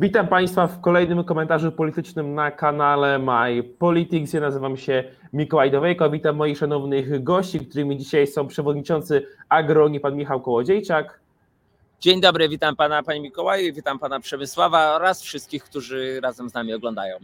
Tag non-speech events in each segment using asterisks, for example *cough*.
Witam Państwa w kolejnym komentarzu politycznym na kanale My Politics. Ja nazywam się Mikołaj Dowejko. Witam moich szanownych gości, którymi dzisiaj są przewodniczący Agronii, pan Michał Kołodziejczak. Dzień dobry, witam pana, panie Mikołaju, witam pana Przemysława oraz wszystkich, którzy razem z nami oglądają.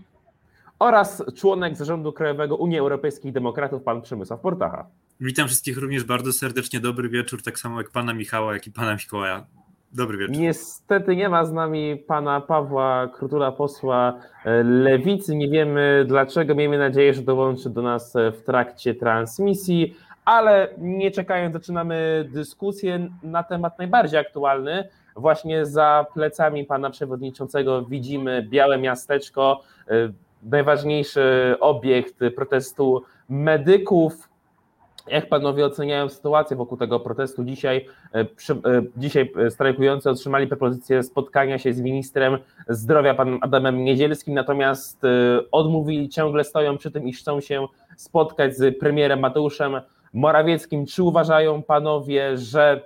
Oraz członek zarządu Krajowego Unii Europejskich Demokratów, pan Przemysław Portacha. Witam wszystkich również bardzo serdecznie. Dobry wieczór, tak samo jak pana Michała, jak i pana Mikołaja. Dobry wieczór. Niestety nie ma z nami pana Pawła Krutula, posła e, Lewicy. Nie wiemy dlaczego. Miejmy nadzieję, że dołączy do nas e, w trakcie transmisji, ale nie czekając, zaczynamy dyskusję na temat najbardziej aktualny. Właśnie za plecami pana przewodniczącego widzimy białe miasteczko, e, najważniejszy obiekt protestu medyków jak panowie oceniają sytuację wokół tego protestu dzisiaj? E, e, dzisiaj strajkujący otrzymali propozycję spotkania się z ministrem zdrowia, panem Adamem Niedzielskim, natomiast e, odmówili, ciągle stoją przy tym, iż chcą się spotkać z premierem Mateuszem Morawieckim. Czy uważają panowie, że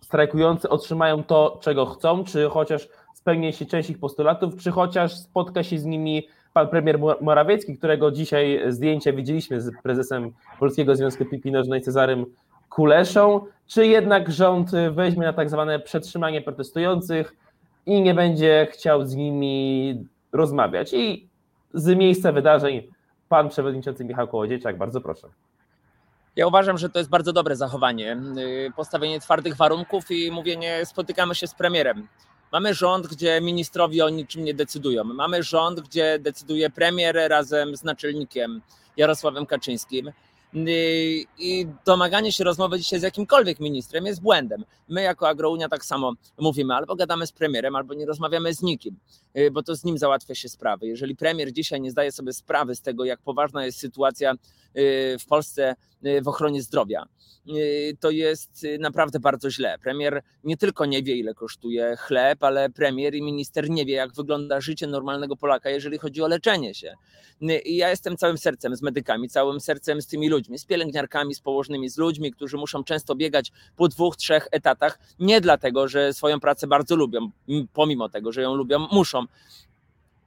strajkujący otrzymają to, czego chcą, czy chociaż spełni się część ich postulatów, czy chociaż spotka się z nimi pan premier Morawiecki, którego dzisiaj zdjęcie widzieliśmy z prezesem Polskiego Związku Piłki Nożnej Cezarym Kuleszą, czy jednak rząd weźmie na tak zwane przetrzymanie protestujących i nie będzie chciał z nimi rozmawiać. I z miejsca wydarzeń pan przewodniczący Michał Kołodziejczak, bardzo proszę. Ja uważam, że to jest bardzo dobre zachowanie. Postawienie twardych warunków i mówienie, spotykamy się z premierem. Mamy rząd, gdzie ministrowie o niczym nie decydują. Mamy rząd, gdzie decyduje premier razem z naczelnikiem Jarosławem Kaczyńskim. I domaganie się rozmowy dzisiaj z jakimkolwiek ministrem jest błędem. My jako Agrounia tak samo mówimy, albo gadamy z premierem, albo nie rozmawiamy z nikim, y, bo to z nim załatwia się sprawy. Jeżeli premier dzisiaj nie zdaje sobie sprawy z tego, jak poważna jest sytuacja y, w Polsce w ochronie zdrowia, to jest naprawdę bardzo źle. Premier nie tylko nie wie, ile kosztuje chleb, ale premier i minister nie wie, jak wygląda życie normalnego Polaka, jeżeli chodzi o leczenie się. I ja jestem całym sercem z medykami, całym sercem z tymi ludźmi, z pielęgniarkami, z położnymi, z ludźmi, którzy muszą często biegać po dwóch, trzech etatach, nie dlatego, że swoją pracę bardzo lubią, pomimo tego, że ją lubią, muszą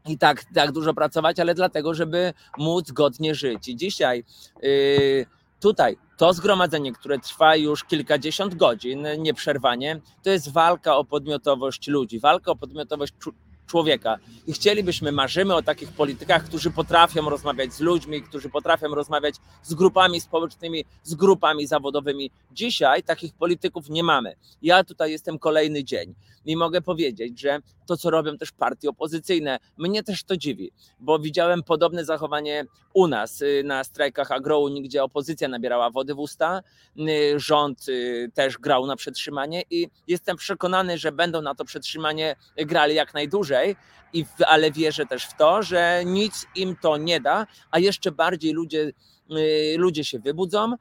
i tak, tak dużo pracować, ale dlatego, żeby móc godnie żyć. I dzisiaj yy, tutaj to zgromadzenie, które trwa już kilkadziesiąt godzin nieprzerwanie, to jest walka o podmiotowość ludzi, walka o podmiotowość człowieka. I chcielibyśmy, marzymy o takich politykach, którzy potrafią rozmawiać z ludźmi, którzy potrafią rozmawiać z grupami społecznymi, z grupami zawodowymi. Dzisiaj takich polityków nie mamy. Ja tutaj jestem kolejny dzień i mogę powiedzieć, że to, co robią też partie opozycyjne, mnie też to dziwi, bo widziałem podobne zachowanie u nas y, na strajkach Agrouni, gdzie opozycja nabierała wody w usta, y, rząd y, też grał na przetrzymanie i jestem przekonany, że będą na to przetrzymanie grali jak najdłużej, i ale wierzę też w to, że nic im to nie da, a jeszcze bardziej ludzie ludzie się wybudzą,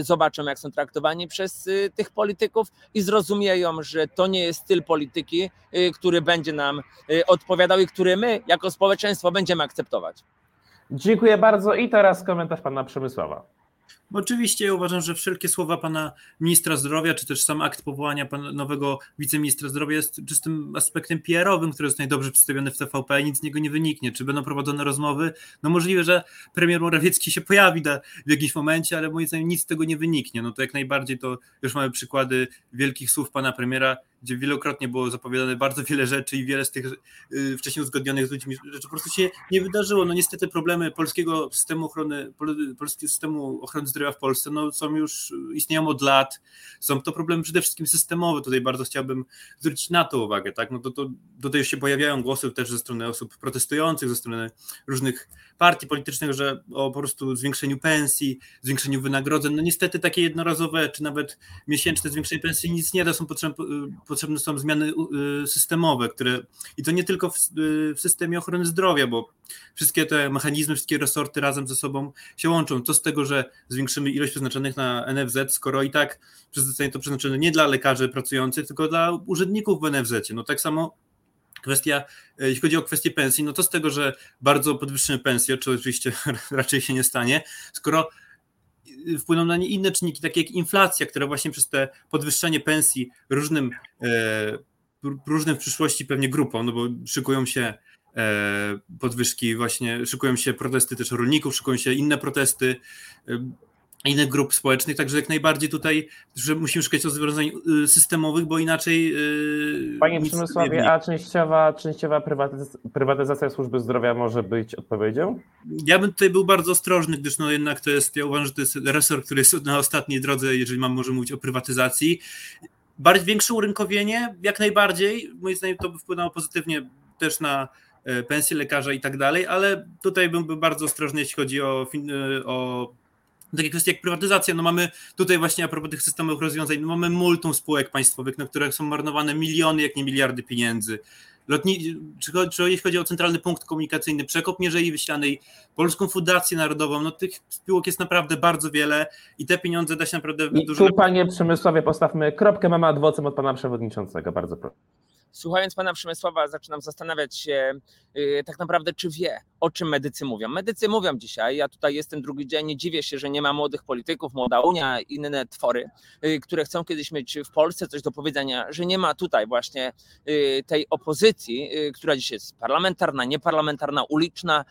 zobaczą, jak są traktowani przez tych polityków i zrozumieją, że to nie jest styl polityki, który będzie nam odpowiadał i który my, jako społeczeństwo, będziemy akceptować. Dziękuję bardzo. I teraz komentarz pana Przemysława. Oczywiście ja uważam, że wszelkie słowa pana ministra zdrowia, czy też sam akt powołania pana nowego wiceministra zdrowia jest czystym aspektem PR-owym, który jest najdobrze przedstawiony w TVP i nic z niego nie wyniknie. Czy będą prowadzone rozmowy? No możliwe, że premier Morawiecki się pojawi da, w jakimś momencie, ale moim zdaniem nic z tego nie wyniknie. No to jak najbardziej to już mamy przykłady wielkich słów pana premiera, gdzie wielokrotnie było zapowiadane bardzo wiele rzeczy i wiele z tych y, wcześniej uzgodnionych z ludźmi rzeczy po prostu się nie wydarzyło. No niestety problemy polskiego systemu ochrony, polskiego systemu ochrony zdrowia w Polsce no, są już, istnieją od lat. Są to problemy przede wszystkim systemowe. Tutaj bardzo chciałbym zwrócić na to uwagę. Tak? No to, to, tutaj się pojawiają głosy też ze strony osób protestujących, ze strony różnych partii politycznych, że o po prostu zwiększeniu pensji, zwiększeniu wynagrodzeń. No niestety takie jednorazowe, czy nawet miesięczne zwiększenie pensji nic nie da, są potrzebne potrzebne są zmiany y, systemowe, które i to nie tylko w, y, w, systemie ochrony zdrowia, bo wszystkie te mechanizmy, wszystkie resorty razem ze sobą się łączą. Co z tego, że zwiększymy ilość przeznaczonych na NFZ, skoro i tak zostanie to przeznaczone nie dla lekarzy pracujących, tylko dla urzędników w NFZ. No tak samo Kwestia, y, jeśli chodzi o kwestię pensji, no to z tego, że bardzo podwyższymy pensję, czy oczywiście *laughs* raczej się nie stanie, skoro wpłyną na nie inne czynniki, takie jak inflacja, która właśnie przez te podwyższenie pensji różnym e, różnym w przyszłości pewnie grupom, no bo szykują się podwyżki właśnie, szykują się protesty też rolników, szykują się inne protesty innych grup społecznych, także jak najbardziej tutaj, że musimy szukać rozwiązań y, systemowych, bo inaczej. Y, Panie Przemysławie, a częściowa, częściowa prywatyzacja, prywatyzacja służby zdrowia może być odpowiedzią? Ja bym tutaj był bardzo ostrożny, gdyż no jednak to jest, ja uważam, że to jest resort, który jest na ostatniej drodze, jeżeli mam może mówić o prywatyzacji. Bardziej większe urynkowienie, jak najbardziej, moim zdaniem to by wpłynęło pozytywnie też na e, pensję lekarza i tak dalej, ale tutaj bym był bardzo ostrożny, jeśli chodzi o, e, o takie kwestie jak prywatyzacja, no mamy tutaj właśnie a propos tych systemowych rozwiązań, no mamy multum spółek państwowych, na których są marnowane miliony, jak nie miliardy pieniędzy. Lotni, czy, czy jeśli chodzi o centralny punkt komunikacyjny, przekop Mierzei Wyślanej, Polską Fundację Narodową, no tych spółek jest naprawdę bardzo wiele i te pieniądze da się naprawdę I dużo... tu panie Przemysławie postawmy kropkę, mamy adwocem od pana przewodniczącego, bardzo proszę. Słuchając pana Przemysława zaczynam zastanawiać się yy, tak naprawdę, czy wie, o czym medycy mówią. Medycy mówią dzisiaj, ja tutaj jestem drugi dzień, nie dziwię się, że nie ma młodych polityków, młoda Unia, inne twory, yy, które chcą kiedyś mieć w Polsce coś do powiedzenia, że nie ma tutaj właśnie yy, tej opozycji, która dzisiaj jest parlamentarna, nieparlamentarna, uliczna,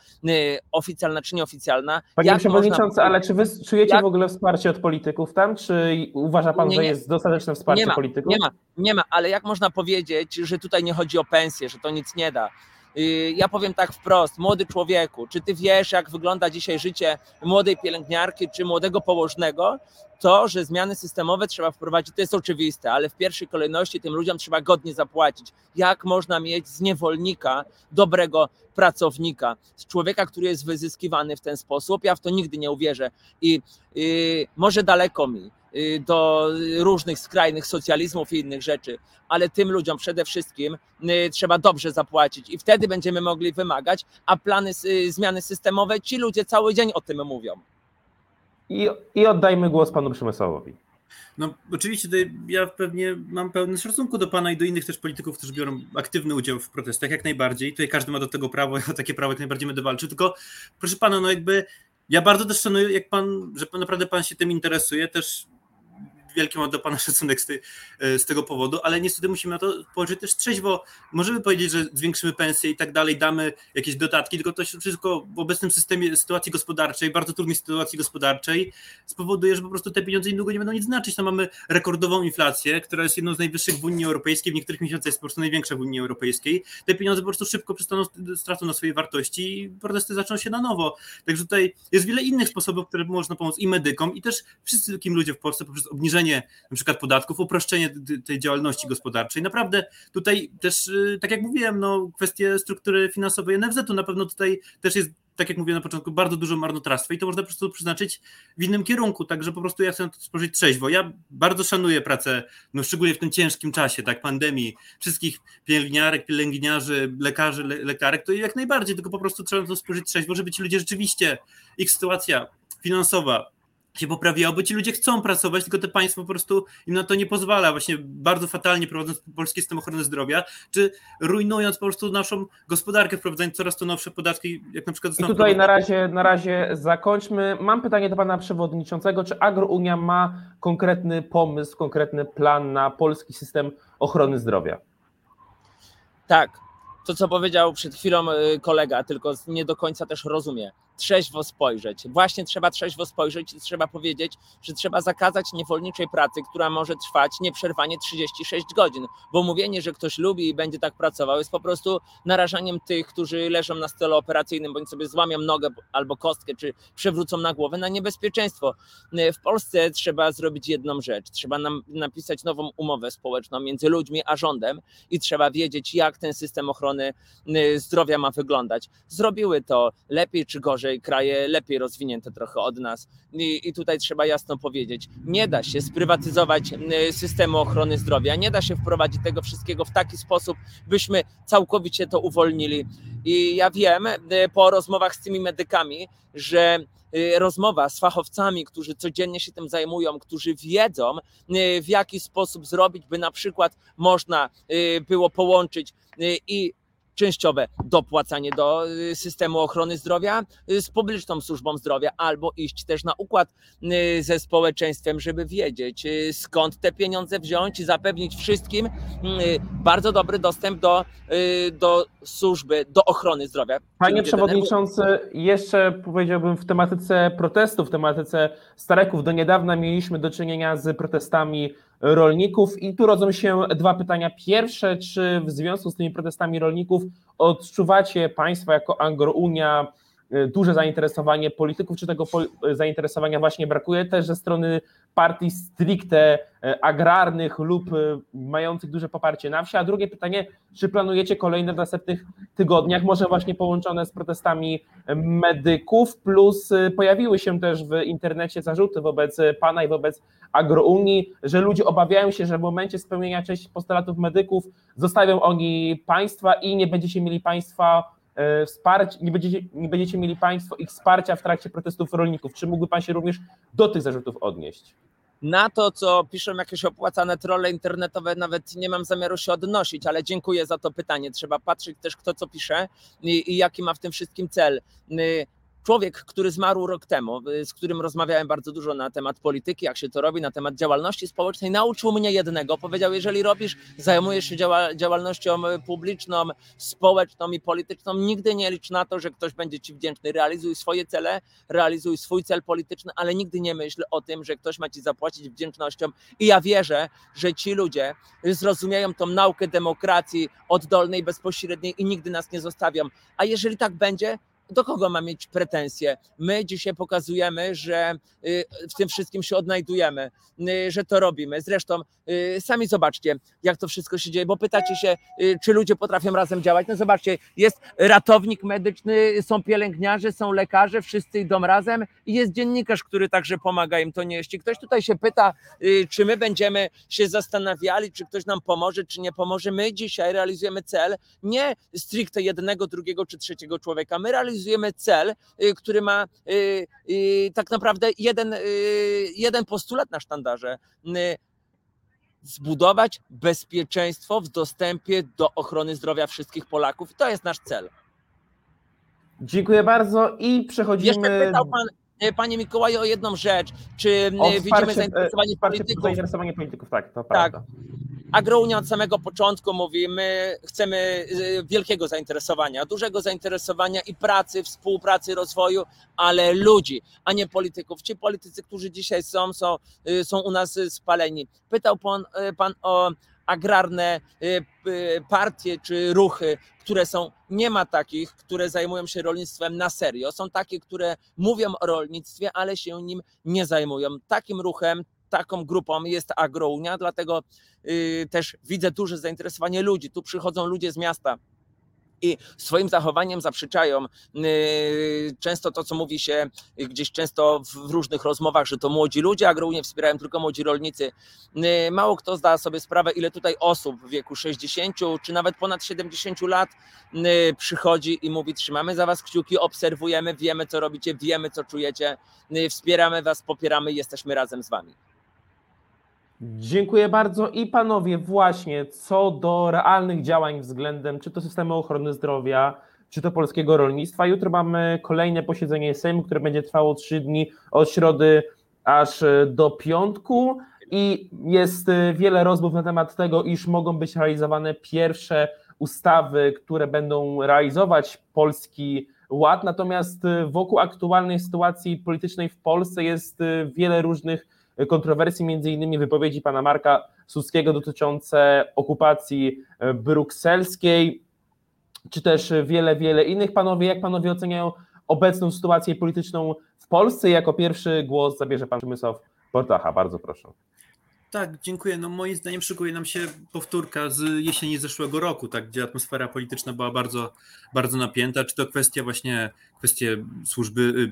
oficjalna czy nieoficjalna. Panie Jak Przewodniczący, można... ale czy wy czujecie Jak... w ogóle wsparcie od polityków tam, czy uważa Pan, nie, nie. że jest dostateczne wsparcie nie ma, polityków? Nie ma, nie ma, ale jak można powiedzieć, że tutaj nie chodzi o pensję, że to nic nie da, Y, ja powiem tak wprost, młody człowieku, czy ty wiesz, jak wygląda dzisiaj życie młodej pielęgniarki czy młodego położnego? To, że zmiany systemowe trzeba wprowadzić, to jest oczywiste, ale w pierwszej kolejności tym ludziom trzeba godnie zapłacić. Jak można mieć z niewolnika dobrego pracownika, z człowieka, który jest wyzyskiwany w ten sposób? Ja w to nigdy nie uwierzę i yy, może daleko mi Y, do różnych skrajnych socjalizmów i innych rzeczy, ale tym ludziom przede wszystkim y, trzeba dobrze zapłacić i wtedy będziemy mogli wymagać, a plany y, zmiany systemowe, ci ludzie cały dzień o tym mówią. I, i oddajmy głos panu Przemysławowi. No oczywiście ja pewnie mam pełny szacunku do pana i do innych też polityków, którzy biorą aktywny udział w protestach, jak najbardziej. Tutaj każdy ma do tego prawo, ja takie prawo jak najbardziej będę walczył, tylko proszę pana, no jakby ja bardzo też szanuję, jak pan, że naprawdę pan się tym interesuje, też wielki mam do Pana szacunek z, tej, e, z, tego powodu, ale niestety musimy na to spojrzeć też trzeźwo. Możemy powiedzieć, że zwiększymy pensje i tak dalej, damy jakieś dodatki, tylko to wszystko w obecnym systemie sytuacji gospodarczej, bardzo trudnej sytuacji gospodarczej, spowoduje, że po prostu te pieniądze niedługo nie będą nic znaczyć. No mamy rekordową inflację, która jest jedną z najwyższych w Unii Europejskiej, w niektórych miesiącach jest po prostu największa w Unii Europejskiej. Te pieniądze po prostu szybko przestaną, stracą na swojej wartości i protesty zaczną się na nowo. Także tutaj jest wiele innych sposobów, które można pomóc i medykom, i też wszystkim ludziom w Polsce poprzez obniżenie obniżenie na przykład podatków, uproszczenie tej działalności gospodarczej. Naprawdę tutaj też, y, tak jak mówiłem, no, kwestie struktury finansowej NFZ-u na pewno tutaj też jest tak jak mówiłem na początku, bardzo dużo marnotrawstwa i to można po prostu przeznaczyć w innym kierunku, także po prostu ja chcę spojrzeć trzeźwo. Ja bardzo szanuję pracę, no szczególnie w tym ciężkim czasie, tak, pandemii, wszystkich pielęgniarek, pielęgniarzy, lekarzy, le lekarek, to jak najbardziej, tylko po prostu trzeba to spojrzeć trzeźwo, żeby ci ludzie rzeczywiście, ich sytuacja finansowa, się poprawiło, bo ci ludzie chcą pracować, tylko te państwo po prostu im na to nie pozwala, właśnie bardzo fatalnie prowadząc polski system ochrony zdrowia, czy rujnując po prostu naszą gospodarkę, wprowadzając coraz to nowsze podatki, jak na przykład... I tutaj na razie, na razie zakończmy. Mam pytanie do pana przewodniczącego, czy Agrounia ma konkretny pomysł, konkretny plan na polski system ochrony zdrowia? Tak, to co powiedział przed chwilą y, kolega, tylko nie do końca też rozumie trzeźwo spojrzeć. Właśnie trzeba trzeźwo spojrzeć i trzeba powiedzieć, że trzeba zakazać niewolniczej pracy, która może trwać nieprzerwanie 36 godzin, bo mówienie, że ktoś lubi i będzie tak pracował jest po prostu narażaniem tych, którzy leżą na stole operacyjnym, bądź sobie złamią nogę albo kostkę, czy przewrócą na głowę na niebezpieczeństwo. W Polsce trzeba zrobić jedną rzecz. Trzeba nam napisać nową umowę społeczną między ludźmi a rządem i trzeba wiedzieć, jak ten system ochrony y, zdrowia ma wyglądać. Zrobiły to lepiej czy gorzej kraje lepiej rozwinięte trochę od nas. I, I, tutaj trzeba jasno powiedzieć, nie da się sprywatyzować systemu ochrony zdrowia, nie da się wprowadzić tego wszystkiego w taki sposób, byśmy całkowicie to uwolnili. I ja wiem po rozmowach z tymi medykami, że rozmowa z fachowcami, którzy codziennie się tym zajmują, którzy wiedzą, w jaki sposób zrobić, by na przykład można było połączyć i częściowe dopłacanie do y, systemu ochrony zdrowia y, z publiczną służbą zdrowia, albo iść też na układ y, ze społeczeństwem, żeby wiedzieć skąd te pieniądze wziąć i zapewnić wszystkim bardzo dobry dostęp do, do służby, do ochrony zdrowia. Panie Przewodniczący, jeszcze powiedziałbym w tematyce protestów, w tematyce stareków. Do niedawna mieliśmy do czynienia z protestami rolników. I tu rodzą się dwa pytania. Pierwsze, czy w związku z tymi protestami rolników odczuwacie Państwo jako Angrounia duże zainteresowanie polityków, czy tego zainteresowania właśnie brakuje też ze strony partii stricte y, agrarnych lub mających duże poparcie na wsi? A drugie pytanie, czy planujecie kolejne w następnych tygodniach, może właśnie połączone z protestami medyków, plus pojawiły się też w internecie zarzuty wobec Pana i wobec agrounii, że ludzie obawiają się, że w momencie spełnienia części postulatów medyków zostawią oni państwa i nie będziecie mieli państwa e, wsparć, nie będziecie, nie będziecie mieli państwo ich wsparcia w trakcie protestów rolników. Czy mógłby pan się również do tych zarzutów odnieść? Na to, co piszą jakieś opłacane trolle internetowe, nawet nie mam zamiaru się odnosić, ale dziękuję za to pytanie. Trzeba patrzeć też, kto co pisze i, i jaki ma w tym wszystkim cel. Człowiek, który zmarł rok temu, y, z którym rozmawiałem bardzo dużo na temat polityki, jak się to robi, na temat działalności społecznej, nauczył mnie jednego. Powiedział, jeżeli robisz, zajmujesz się działalnością y, publiczną, społeczną i polityczną, nigdy nie licz na to, że ktoś będzie ci wdzięczny. Realizuj swoje cele, realizuj swój cel polityczny, ale nigdy nie myśl o tym, że ktoś ma ci zapłacić wdzięcznością. I ja wierzę, że ci ludzie zrozumieją tą naukę demokracji oddolnej, bezpośredniej i nigdy nas nie zostawią. A jeżeli tak będzie, do kogo ma mieć pretensje? My dzisiaj pokazujemy, że y, w tym wszystkim się odnajdujemy, y, że to robimy. Zresztą y, sami zobaczcie, jak to wszystko się dzieje, bo pytacie się, czy ludzie potrafią razem działać. No zobaczcie, jest ratownik medyczny, są pielęgniarze, są lekarze, wszyscy idą razem i jest dziennikarz, który także pomaga im to nieść. Ktoś tutaj się pyta, czy my będziemy się zastanawiali, czy ktoś nam pomoże, czy nie pomoże. My dzisiaj realizujemy cel nie stricte jednego, drugiego czy trzeciego człowieka. My realizujemy realizujemy cel, y, który ma y, y, tak naprawdę jeden, jeden postulat na sztandarze zbudować bezpieczeństwo w dostępie do ochrony zdrowia wszystkich Polaków. To jest nasz cel. Dziękuję bardzo i przechodzimy. Jeszcze pytał pan, Panie Mikołaju, o jedną rzecz. Czy o widzimy zainteresowanie polityków? Zainteresowanie polityków, tak, to tak. prawda. Agrounia od samego początku mówi, my chcemy y, wielkiego zainteresowania, dużego zainteresowania i pracy, współpracy, rozwoju, ale ludzi, a nie polityków. Ci politycy, którzy dzisiaj są, są, y, są u nas spaleni. Pytał pan, y, pan o agrarne partie czy ruchy, które są, nie ma takich, które zajmują się rolnictwem na serio. Są takie, które mówią o rolnictwie, ale się nim nie zajmują. Takim ruchem taką grupą jest Agrounia, dlatego y, też widzę duże zainteresowanie ludzi. Tu przychodzą ludzie z miasta, i swoim zachowaniem zaprzeczają y, często to, co mówi się gdzieś często w różnych rozmowach, że to młodzi ludzie, a nie wspierają tylko młodzi rolnicy. Y, mało kto zda sobie sprawę, ile tutaj osób w wieku 60 czy nawet ponad 70 lat przychodzi i mówi: Trzymamy za Was kciuki, obserwujemy, wiemy, co robicie, wiemy, co czujecie, wspieramy Was, popieramy, jesteśmy razem z Wami. Dziękuję bardzo. I panowie, właśnie co do realnych działań względem czy to systemu ochrony zdrowia, czy to polskiego rolnictwa. Jutro mamy kolejne posiedzenie Sejmu, które będzie trwało trzy dni od środy aż do piątku. I jest wiele rozmów na temat tego, iż mogą być realizowane pierwsze ustawy, które będą realizować polski ład. Natomiast wokół aktualnej sytuacji politycznej w Polsce jest wiele różnych kontrowersji, między innymi wypowiedzi pana Marka Suskiego dotyczące okupacji e, brukselskiej, czy też wiele, wiele innych. Panowie, jak panowie oceniają obecną sytuację polityczną w Polsce? Jako pierwszy głos zabierze pan Przemysław Portacha. Bardzo proszę. Tak, dziękuję. No moim zdaniem szykuje nam się powtórka z jesieni zeszłego roku, tak, gdzie atmosfera polityczna była bardzo, bardzo napięta. Czy to kwestia właśnie kwestie służby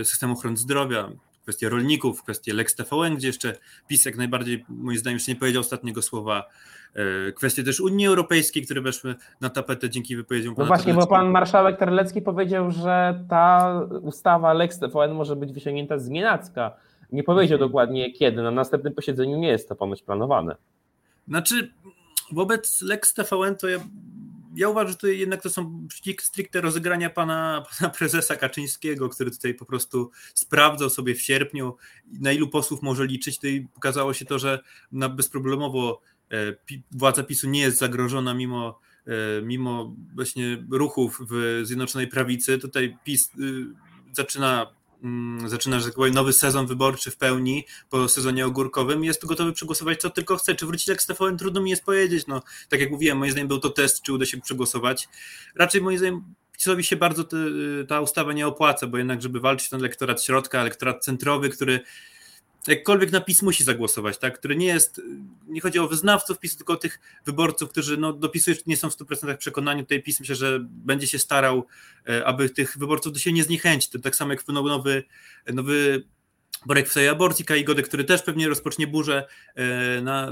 y, systemu ochrony zdrowia, kwestie rolników, kwestie Lex TVN, gdzie jeszcze PiS jak najbardziej, moim zdaniem, jeszcze nie powiedział ostatniego słowa. E, kwestie też Unii Europejskiej, które weszły na tapetę dzięki wypowiedziom pana No właśnie, bo pan marszałek Terlecki powiedział, że ta ustawa Lex TVN może być wyciągnięta z nienacka. Nie powiedział mhm. dokładnie kiedy, na następnym posiedzeniu nie jest to ponoć planowane. Znaczy, wobec Lex TVN to ja ja uważam, że to jednak to są stricte rozegrania pana, pana prezesa Kaczyńskiego, który tutaj po prostu sprawdzał sobie w sierpniu, na ilu posłów może liczyć. Tutaj pokazało się to, że na bezproblemowo e, władza PiSu nie jest zagrożona mimo, e, mimo właśnie ruchów w Zjednoczonej Prawicy. Tutaj PiS y, zaczyna Mm, zaczyna, że tak powiem, nowy sezon wyborczy w pełni po sezonie ogórkowym jest gotowy przegłosować co tylko chce. Czy wrócić jak z TVN trudno mi jest powiedzieć. No, tak jak mówiłem, moim zdaniem był to test, czy uda się przegłosować. Raczej moim zdaniem PiSowi się bardzo te, ta ustawa nie opłaca, bo jednak, żeby walczyć ten elektorat środka, elektorat centrowy, który jakkolwiek na PiS musi zagłosować, tak? który nie jest, nie chodzi o wyznawców PiSu, tylko o tych wyborców, którzy no, do PiSu nie są w 100% przekonani. Tutaj PiS myślę, że będzie się starał, e, aby tych wyborców do siebie nie zniechęcić. Tak samo jak nowy, nowy Borek w tej aborcji, Kai Godek, który też pewnie rozpocznie burzę e, na,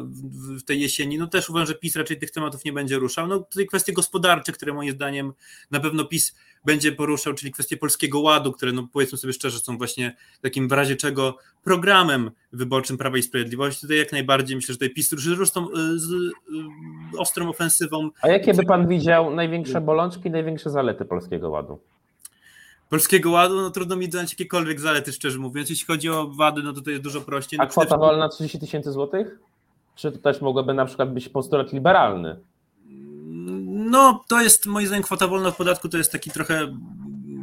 w tej jesieni, no też uważam, że PiS raczej tych tematów nie będzie ruszał. No tutaj kwestie gospodarcze, które moim zdaniem na pewno PiS będzie poruszał, czyli kwestie polskiego ładu, które no powiedzmy sobie szczerze są właśnie takim w razie czego programem wyborczym Prawa i Sprawiedliwości. Tutaj jak najbardziej myślę, że tutaj PiS ruszy z, z ostrą ofensywą. A jakie by pan widział największe bolączki, największe zalety polskiego ładu? Polskiego Ładu, no trudno mi dać jakiekolwiek zalety, szczerze mówiąc. Jeśli chodzi o wady, no to to jest dużo prościej. A no, kwota wolna 30 tysięcy złotych? Czy to też mogłoby na przykład być postulat liberalny? No, to jest moim zdaniem kwota wolna od podatku, to jest taki trochę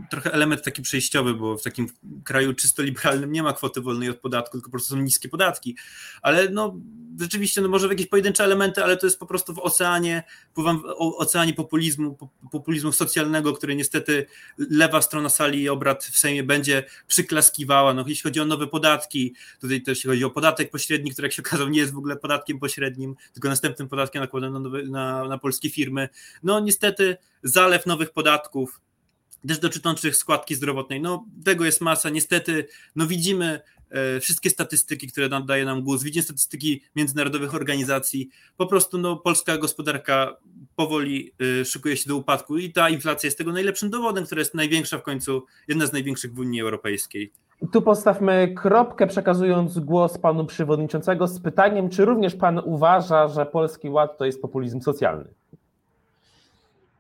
trochę element taki przejściowy, bo w takim kraju czysto liberalnym nie ma kwoty wolnej od podatku, tylko po prostu są niskie podatki. Ale no rzeczywiście, no może w jakieś pojedyncze elementy, ale to jest po prostu w oceanie, pływam w oceanie populizmu, populizmu socjalnego, który niestety lewa strona sali obrad w Sejmie będzie przyklaskiwała. No, jeśli chodzi o nowe podatki, tutaj też jeśli chodzi o podatek pośredni, który jak się okazało nie jest w ogóle podatkiem pośrednim, tylko następnym podatkiem nakładanym na, na, na polskie firmy. No niestety zalew nowych podatków, też dotyczących składki zdrowotnej. No, tego jest masa. Niestety, no widzimy e, wszystkie statystyki, które daje nam GUS, widzimy statystyki międzynarodowych organizacji. Po prostu no, polska gospodarka powoli y, szykuje się do upadku i ta inflacja jest tego najlepszym dowodem, która jest największa w końcu, jedna z największych w Unii Europejskiej. Tu postawmy kropkę, przekazując głos panu przewodniczącego z pytaniem, czy również pan uważa, że Polski Ład to jest populizm socjalny?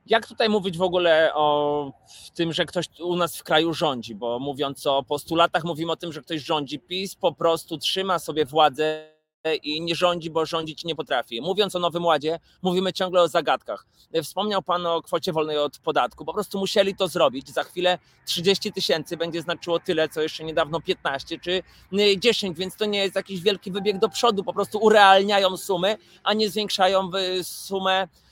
Jak tutaj mówić w ogóle o tym, że ktoś u nas w kraju rządzi? Bo mówiąc o postulatach, mówimy o tym, że ktoś rządzi. PiS po prostu trzyma sobie władzę i nie rządzi, bo rządzić nie potrafi. Mówiąc o Nowym Ładzie, mówimy ciągle o zagadkach. Wspomniał Pan o kwocie wolnej od podatku. Po prostu musieli to zrobić. Za chwilę 30 tysięcy będzie znaczyło tyle, co jeszcze niedawno 15 czy 10, więc to nie jest jakiś wielki wybieg do przodu. Po prostu urealniają sumy, a nie zwiększają sumę Y,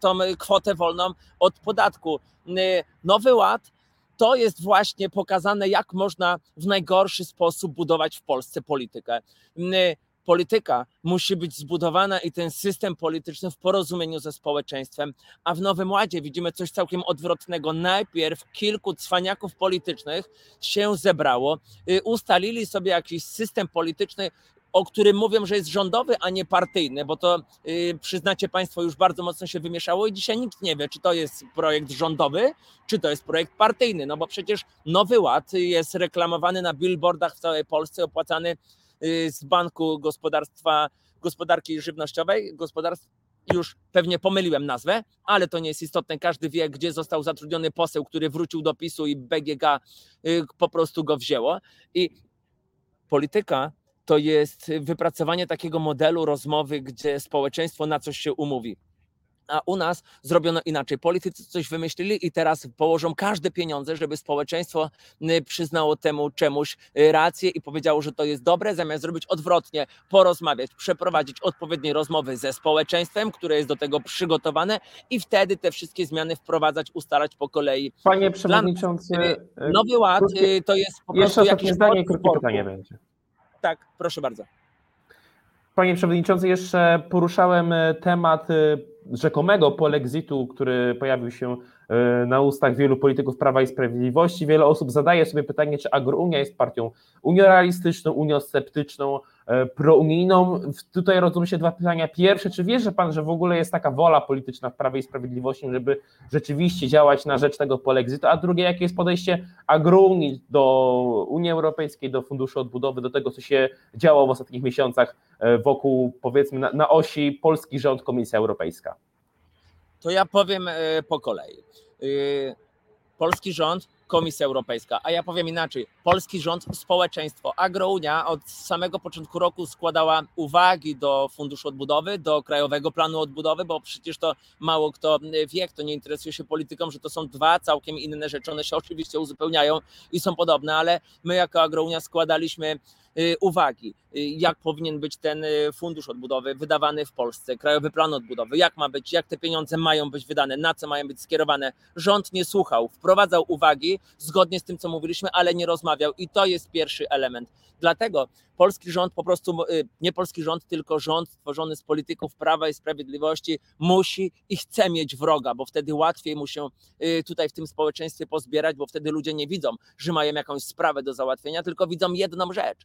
tą kwotę wolną od podatku. Y, Nowy Ład to jest właśnie pokazane, jak można w najgorszy sposób budować w Polsce politykę. Y, polityka musi być zbudowana i ten system polityczny w porozumieniu ze społeczeństwem, a w Nowym Ładzie widzimy coś całkiem odwrotnego. Najpierw kilku cwaniaków politycznych się zebrało, ustalili sobie jakiś system polityczny, o którym mówią, że jest rządowy, a nie partyjny, bo to yy, przyznacie Państwo już bardzo mocno się wymieszało i dzisiaj nikt nie wie, czy to jest projekt rządowy, czy to jest projekt partyjny, no bo przecież Nowy Ład jest reklamowany na billboardach w całej Polsce, opłacany yy, z Banku Gospodarstwa Gospodarki Żywnościowej, gospodarstw już pewnie pomyliłem nazwę, ale to nie jest istotne. Każdy wie, gdzie został zatrudniony poseł, który wrócił do PiSu i BGK yy, po prostu go wzięło. I polityka to jest wypracowanie takiego modelu rozmowy, gdzie społeczeństwo na coś się umówi. A u nas zrobiono inaczej. Politycy coś wymyślili i teraz położą każde pieniądze, żeby społeczeństwo y, przyznało temu czemuś y, rację i powiedziało, że to jest dobre, zamiast zrobić odwrotnie, porozmawiać, przeprowadzić odpowiednie rozmowy ze społeczeństwem, które jest do tego przygotowane i wtedy te wszystkie zmiany wprowadzać, ustalać po kolei. Panie Przewodniczący. Y, Nowy Ład to jest po prostu Jeszcze jakieś zdanie krótkie pytanie będzie. Tak, proszę bardzo. Panie Przewodniczący, jeszcze poruszałem e, temat e, rzekomego polexitu, który pojawił się e, na ustach wielu polityków Prawa i Sprawiedliwości. Wiele osób zadaje sobie pytanie, czy Agrounia jest partią uniorealistyczną, uniosceptyczną, prounijną. Tutaj rodzą się dwa pytania. Pierwsze, czy wierzy Pan, że w ogóle jest taka wola polityczna w Prawie i Sprawiedliwości, żeby rzeczywiście działać na rzecz tego polexitu? A drugie, jakie jest podejście Agrunii do Unii Europejskiej, do Funduszu Odbudowy, do tego, co się działo w ostatnich miesiącach e, wokół, powiedzmy, na, na osi polski rząd, Komisja Europejska? To ja powiem po kolei. Polski rząd Komisja Europejska. A ja powiem inaczej, polski rząd, społeczeństwo. Agrounia od samego początku roku składała uwagi do Funduszu Odbudowy, do Krajowego Planu Odbudowy, bo przecież to mało kto wie, kto nie interesuje się polityką, że to są dwa całkiem inne rzeczy. One się oczywiście uzupełniają i są podobne, ale my jako Agrounia składaliśmy Y, uwagi, y, jak powinien być ten y, fundusz odbudowy wydawany w Polsce, krajowy plan odbudowy, jak ma być, jak te pieniądze mają być wydane, na co mają być skierowane. Rząd nie słuchał, wprowadzał uwagi zgodnie z tym, co mówiliśmy, ale nie rozmawiał i to jest pierwszy element. Dlatego polski rząd po prostu, nie polski rząd, tylko rząd stworzony z polityków Prawa i Sprawiedliwości musi i chce mieć wroga, bo wtedy łatwiej mu się tutaj w tym społeczeństwie pozbierać, bo wtedy ludzie nie widzą, że mają jakąś sprawę do załatwienia, tylko widzą jedną rzecz,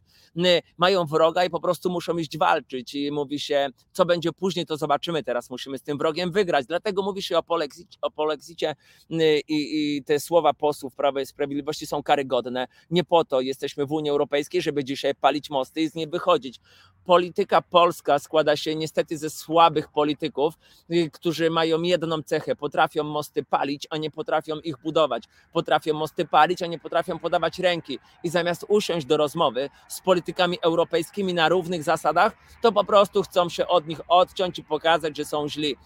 mają wroga i po prostu muszą iść walczyć i mówi się, co będzie później, to zobaczymy, teraz musimy z tym wrogiem wygrać, dlatego mówi się o polexicie, o polexicie i, i te słowa posłów Prawa i Sprawiedliwości są karygodne, nie po to jesteśmy w Unii Europejskiej, żeby dzisiaj palić mosty i z niej wychodzić. Polityka polska składa się niestety ze słabych polityków, y, którzy mają jedną cechę, potrafią mosty palić, a nie potrafią ich budować, potrafią mosty palić, a nie potrafią podawać ręki i zamiast usiąść do rozmowy z politykami europejskimi na równych zasadach, to po prostu chcą się od nich odciąć i pokazać, że są źli.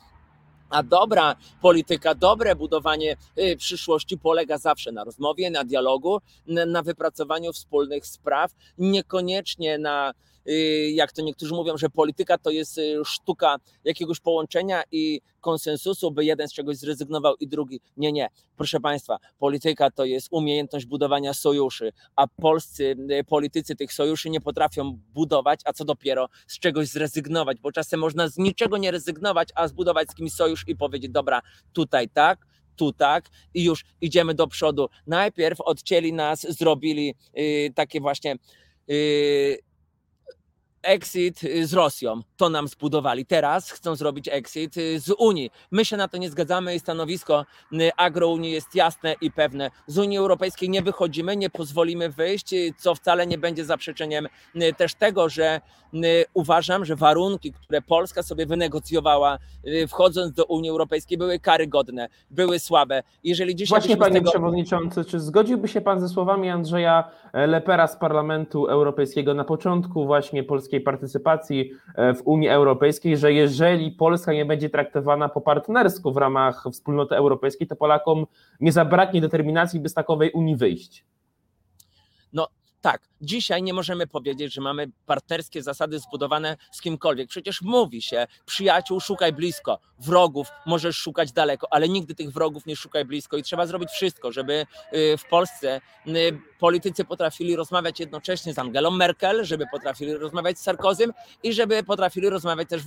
A dobra polityka, dobre budowanie y, przyszłości polega zawsze na rozmowie, na dialogu, na wypracowaniu wspólnych spraw, niekoniecznie na jak to niektórzy mówią, że polityka to jest y, sztuka jakiegoś połączenia i konsensusu, by jeden z czegoś zrezygnował i drugi. Nie, nie. Proszę Państwa, polityka to jest umiejętność budowania sojuszy, a polscy y, politycy tych sojuszy nie potrafią budować, a co dopiero z czegoś zrezygnować, bo czasem można z niczego nie rezygnować, a zbudować z kimś sojusz i powiedzieć, dobra, tutaj tak, tu tak i już idziemy do przodu. Najpierw odcięli nas, zrobili yy, takie właśnie yy, exit y, z Rosją. To nam zbudowali. Teraz chcą zrobić exit y, z Unii. My się na to nie zgadzamy i stanowisko y, agrounii jest jasne i pewne. Z Unii Europejskiej nie wychodzimy, nie pozwolimy wyjść, co wcale nie będzie zaprzeczeniem też tego, że uważam, że warunki, które Polska sobie wynegocjowała wchodząc do Unii Europejskiej były karygodne, były słabe. Jeżeli dzisiaj Właśnie panie tego... przewodniczący, czy zgodziłby się pan ze słowami Andrzeja Lepera z Parlamentu Europejskiego na początku właśnie Polski polskiej partycypacji e, w Unii Europejskiej, że jeżeli Polska nie będzie traktowana po partnersku w ramach wspólnoty europejskiej, to Polakom nie zabraknie determinacji, by z takowej Unii wyjść. No tak, dzisiaj nie możemy powiedzieć, że mamy partnerskie zasady zbudowane z kimkolwiek. Przecież mówi się, przyjaciół szukaj blisko, wrogów możesz szukać daleko, ale nigdy tych wrogów nie szukaj blisko i trzeba zrobić wszystko, żeby y, w Polsce y, politycy potrafili rozmawiać jednocześnie z Angelą Merkel, żeby potrafili rozmawiać z Sarkozym i żeby potrafili rozmawiać też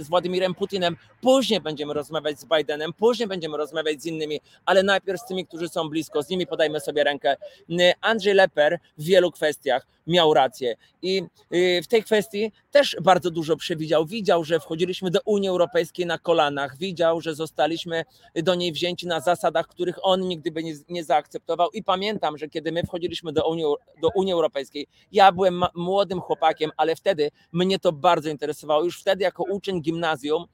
z Władimirem Putinem. Później będziemy rozmawiać z Bidenem, później będziemy rozmawiać z innymi, ale najpierw z tymi, którzy są blisko, z nimi podajmy sobie rękę. Y, Andrzej Leper wielu kwestiach miał rację. I y, w tej kwestii też bardzo dużo przewidział. Widział, że wchodziliśmy do Unii Europejskiej na kolanach, widział, że zostaliśmy do niej wzięci na zasadach, których on nigdy by nie, zaakceptował. I pamiętam, że kiedy my wchodziliśmy do Unii, do Unii Europejskiej, ja byłem młodym chłopakiem, ale wtedy mnie to bardzo interesowało. Już wtedy, jako uczeń gimnazjum,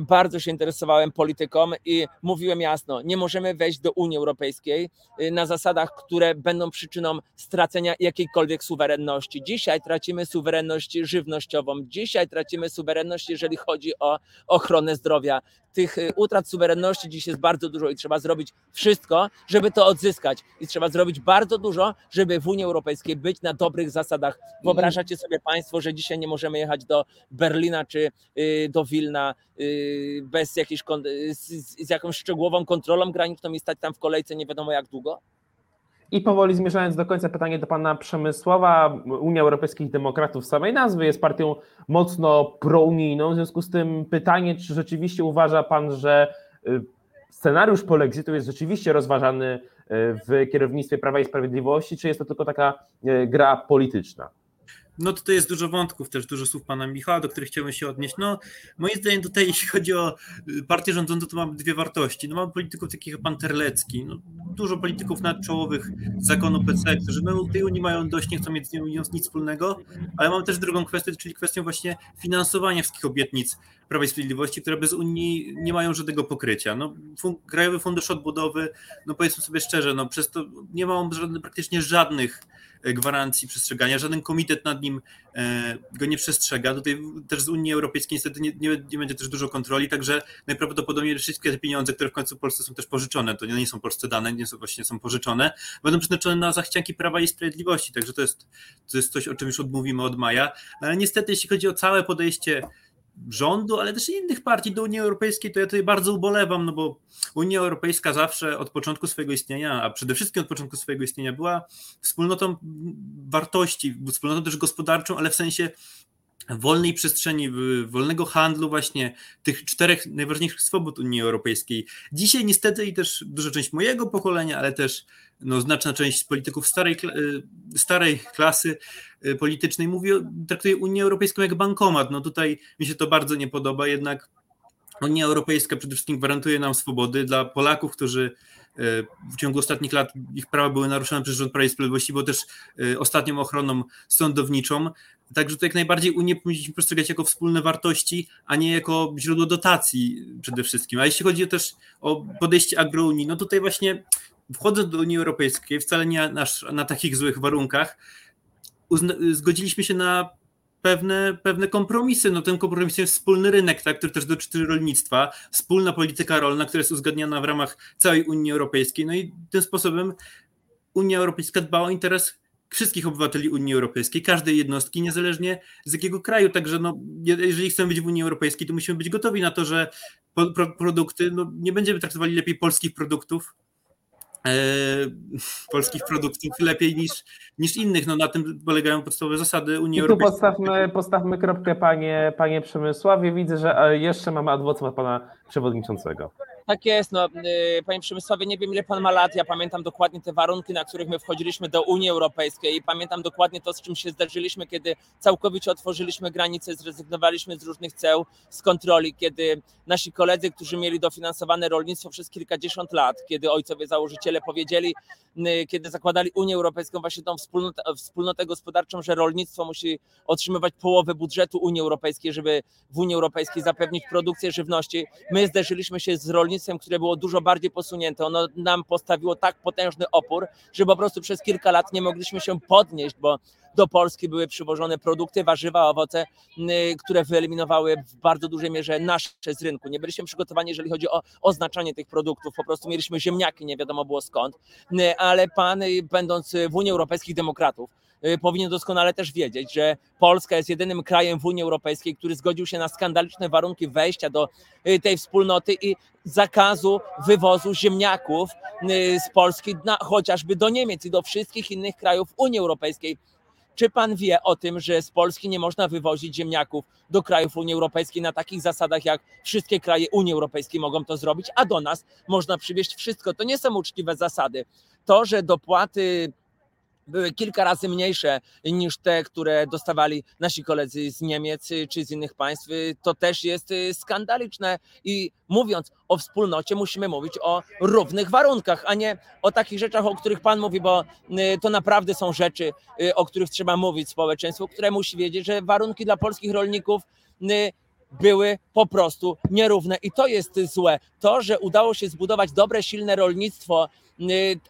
bardzo się interesowałem polityką i mówiłem jasno, nie możemy wejść do Unii Europejskiej y, na zasadach, które będą przyczyną stracenia jakiejkolwiek suwerenności. Dzisiaj tracimy suwerenność żywnościową, dzisiaj tracimy suwerenność, jeżeli chodzi o ochronę zdrowia. Tych y, utrat suwerenności dziś jest bardzo dużo i trzeba zrobić wszystko, żeby to odzyskać. I trzeba zrobić bardzo dużo, żeby w Unii Europejskiej być na dobrych zasadach. Wyobrażacie sobie Państwo, że dzisiaj nie możemy jechać do Berlina czy do Wilna bez jakiejś, z, z jakąś szczegółową kontrolą graniczną i stać tam w kolejce nie wiadomo jak długo? I powoli zmierzając do końca, pytanie do pana Przemysława. Unia Europejskich Demokratów samej nazwy jest partią mocno prounijną. W związku z tym pytanie, czy rzeczywiście uważa pan, że y, scenariusz polexitu jest rzeczywiście rozważany y, w kierownictwie Prawa i Sprawiedliwości, czy jest to tylko taka y, gra polityczna? No tutaj jest dużo wątków, też dużo słów pana Michała, do których chciałbym się odnieść. No moim zdaniem tutaj, *laughs* jeśli chodzi o y, partię rządzącą, to mamy dwie wartości. No mamy polityków takich jak pan Terlecki, no, dużo polityków nadczołowych zakonu PC, którzy no, tej Unii mają dość, nie chcą mieć z nią nic wspólnego, ale mam też drugą kwestię, czyli kwestię właśnie finansowania wszystkich obietnic Prawa i Sprawiedliwości, które bez Unii nie mają żadnego pokrycia. No, Krajowy Fundusz Odbudowy, no powiedzmy sobie szczerze, no przez to nie ma on praktycznie żadnych E, gwarancji przestrzegania, żaden komitet nad nim e, go nie przestrzega. Tutaj też z Unii Europejskiej niestety nie, nie, nie będzie też dużo kontroli, także najprawdopodobniej wszystkie te pieniądze, które w końcu Polsce są też pożyczone, to nie są polsce dane, nie są właśnie są pożyczone, będą przeznaczone na zachcianki Prawa i Sprawiedliwości, także to jest, to jest coś, o czym już odmówimy od maja, ale niestety jeśli chodzi o całe podejście rządu, ale też innych partii. Do Unii Europejskiej, to ja tutaj bardzo ubolewam, no bo Unia Europejska zawsze od początku swojego istnienia, a przede wszystkim od początku swojego istnienia była wspólnotą wartości, wspólnotą też gospodarczą, ale w sensie wolnej przestrzeni, wolnego handlu, właśnie tych czterech najważniejszych swobód Unii Europejskiej. Dzisiaj niestety i też duża część mojego pokolenia, ale też no, znaczna część polityków starej, y, starej klasy y, politycznej mówi, traktuje Unię Europejską jak bankomat. No tutaj mi się to bardzo nie podoba, jednak Unia Europejska przede wszystkim gwarantuje nam swobody dla Polaków, którzy y, w ciągu ostatnich lat ich prawa były naruszone przez rząd Prawa i Sprawiedliwości, bo też ostatnią ochroną sądowniczą. Także to jak najbardziej Unię powinniśmy postrzegać jako wspólne wartości, a nie jako źródło dotacji przede wszystkim. A jeśli chodzi też o podejście agrounii, no tutaj właśnie wchodząc do Unii Europejskiej, wcale nie na, na takich złych warunkach, zgodziliśmy się na pewne, pewne kompromisy. No tym kompromisem jest wspólny rynek, tak, który też dotyczy rolnictwa, wspólna polityka rolna, która jest uzgadniana w ramach całej Unii Europejskiej. No i tym sposobem Unia Europejska dba o interes wszystkich obywateli Unii Europejskiej, każdej jednostki, niezależnie z jakiego kraju. Także no, jeżeli chcemy być w Unii Europejskiej, to musimy być gotowi na to, że produkty, no, nie będziemy traktowali lepiej polskich produktów polskich produktów lepiej niż, niż innych. No, na tym polegają podstawowe zasady Unii I tu Europejskiej. Postawmy, postawmy kropkę, panie, panie Przemysławie. Widzę, że e, jeszcze mamy adwokat pana przewodniczącego. Tak jest, no, y, panie Przemysławie, nie wiem ile pan ma lat, ja pamiętam dokładnie te warunki, na których my wchodziliśmy do Unii Europejskiej i pamiętam dokładnie to, z czym się zdarzyliśmy, kiedy całkowicie otworzyliśmy granice, zrezygnowaliśmy z różnych ceł, z kontroli, kiedy nasi koledzy, którzy mieli dofinansowane rolnictwo przez kilkadziesiąt lat, kiedy ojcowie założyciele powiedzieli, y, kiedy zakładali Unię Europejską, właśnie tą wspólnotę, wspólnotę gospodarczą, że rolnictwo musi otrzymywać połowę budżetu Unii Europejskiej, żeby w Unii Europejskiej zapewnić produkcję żywności. My zderzyliśmy się z rolnictwem które było dużo bardziej posunięte. Ono nam postawiło tak potężny opór, że po prostu przez kilka lat nie mogliśmy się podnieść, bo do Polski były przywożone produkty, warzywa, owoce, które wyeliminowały w bardzo dużej mierze nasze z rynku. Nie byliśmy przygotowani, jeżeli chodzi o oznaczanie tych produktów. Po prostu mieliśmy ziemniaki, nie wiadomo było skąd. Ale pan, będąc w Unii Europejskich Demokratów, Y, powinien doskonale też wiedzieć, że Polska jest jedynym krajem w Unii Europejskiej, który zgodził się na skandaliczne warunki wejścia do y, tej wspólnoty i zakazu wywozu ziemniaków y, z Polski na, chociażby do Niemiec i do wszystkich innych krajów Unii Europejskiej. Czy pan wie o tym, że z Polski nie można wywozić ziemniaków do krajów Unii Europejskiej na takich zasadach, jak wszystkie kraje Unii Europejskiej mogą to zrobić, a do nas można przywieźć wszystko? To nie są uczciwe zasady. To, że dopłaty były kilka razy mniejsze niż te, które dostawali nasi koledzy z Niemiec czy z innych państw. To też jest y, skandaliczne i mówiąc o wspólnocie, musimy mówić o równych warunkach, a nie o takich rzeczach, o których Pan mówi, bo y, to naprawdę są rzeczy, y, o których trzeba mówić społeczeństwu, które musi wiedzieć, że warunki dla polskich rolników były po prostu nierówne i to jest złe. To, że udało się zbudować dobre, silne rolnictwo, Y,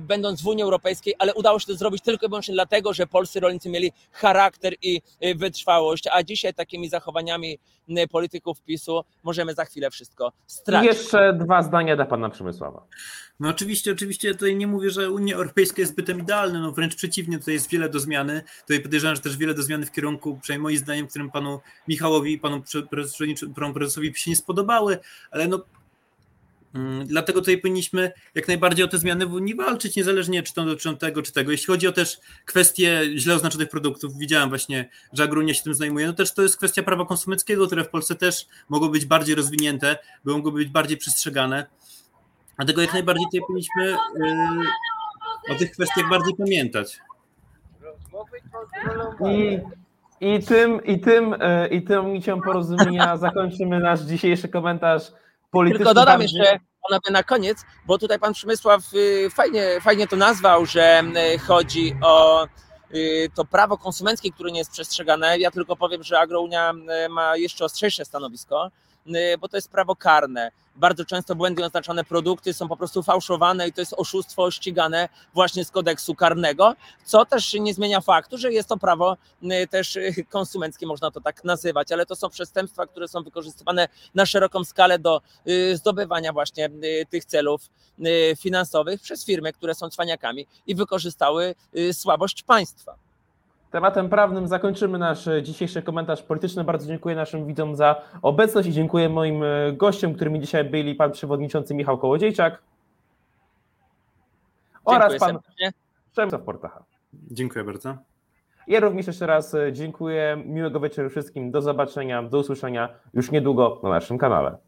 będąc w Unii Europejskiej, ale udało się to zrobić tylko i wyłącznie dlatego, że polscy rolnicy mieli charakter i y, wytrwałość, a dzisiaj takimi zachowaniami y, polityków PiSu możemy za chwilę wszystko stracić. I jeszcze dwa zdania dla pana Przemysława. No oczywiście, oczywiście tutaj nie mówię, że Unia Europejska jest zbytem idealna, no wręcz przeciwnie, tutaj jest wiele do zmiany. Tutaj podejrzewam, że też wiele do zmiany w kierunku, przynajmniej moim zdaniem, którym panu Michałowi i panu prezesowi się nie spodobały, ale no dlatego tutaj powinniśmy jak najbardziej o te zmiany w Unii walczyć, niezależnie czy to dotyczą tego, czy tego. Jeśli chodzi o też kwestie źle oznaczonych produktów, widziałem właśnie, że Agrunia się tym zajmuje, no też to jest kwestia prawa konsumenckiego, które w Polsce też mogą być bardziej rozwinięte, by mogły być bardziej przestrzegane. Dlatego jak najbardziej tutaj powinniśmy yy, o tych kwestiach bardziej pamiętać. I, i tym, i tym, yy, i tym nicią porozumienia zakończymy nasz dzisiejszy komentarz polityczny. Tylko dodam jeszcze panowie na koniec, bo tutaj pan Przemysław y, fajnie, fajnie to nazwał, że y, chodzi o y, to prawo konsumenckie, które nie jest przestrzegane. Ja tylko powiem, że Agrounia y, ma jeszcze ostrzejsze stanowisko, bo to jest prawo karne. Bardzo często błędnie oznaczone produkty są po prostu fałszowane i to jest oszustwo ścigane właśnie z kodeksu karnego, co też nie zmienia faktu, że jest to prawo y, też y, konsumenckie, można to tak nazywać, ale to są przestępstwa, które są wykorzystywane na szeroką skalę do y, zdobywania właśnie y, tych celów y, finansowych przez firmy, które są cwaniakami i wykorzystały y, słabość państwa. Tematem prawnym zakończymy nasz e, dzisiejszy komentarz polityczny. Bardzo dziękuję naszym widzom za obecność i dziękuję moim e, gościom, którymi dzisiaj byli pan przewodniczący Michał Kołodziejczak oraz Dziękuję pan serdecznie. Przemysław Portacha. Dziękuję bardzo. Ja również jeszcze raz e, dziękuję. Miłego wieczoru wszystkim. Do zobaczenia, do usłyszenia już niedługo na naszym kanale.